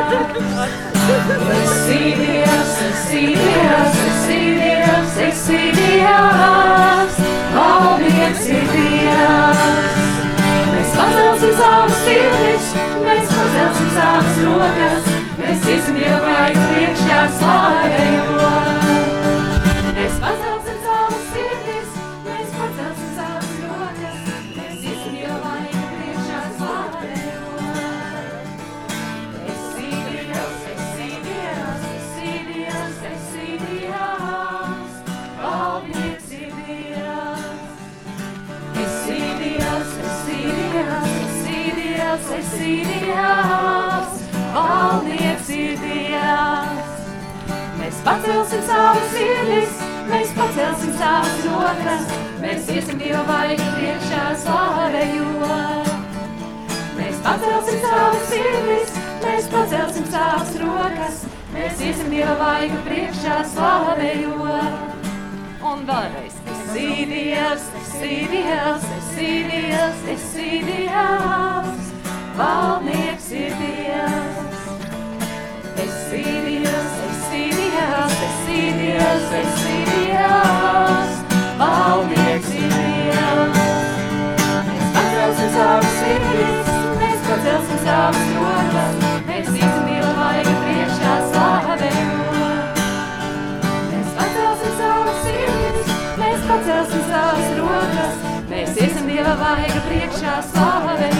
Esi Dievs, esi Dievs, esi Dievs, esi Dievs, valdnieks ir Dievs. Mēs pacelsim savus sirdis, mēs pacelsim savas rokas, mēs vaigu priekšā slāvējot. Esi Dievs, valdnieks ir Dievs. Mēs pacelsim savas sirdis, mēs pacelsim savas rokas, mēs iesim Dieva vaigu priekšā slāvējot. Mēs pacelsim savas sirdis, mēs pacelsim savas rokas, mēs iesim Dieva vaigu priekšā slāvējot. Un vēlreiz. Esi Dievs, esi Dievs, esi Dievs, esi Dievs mēs iesim Dieva vaiga priekšā slāvējot.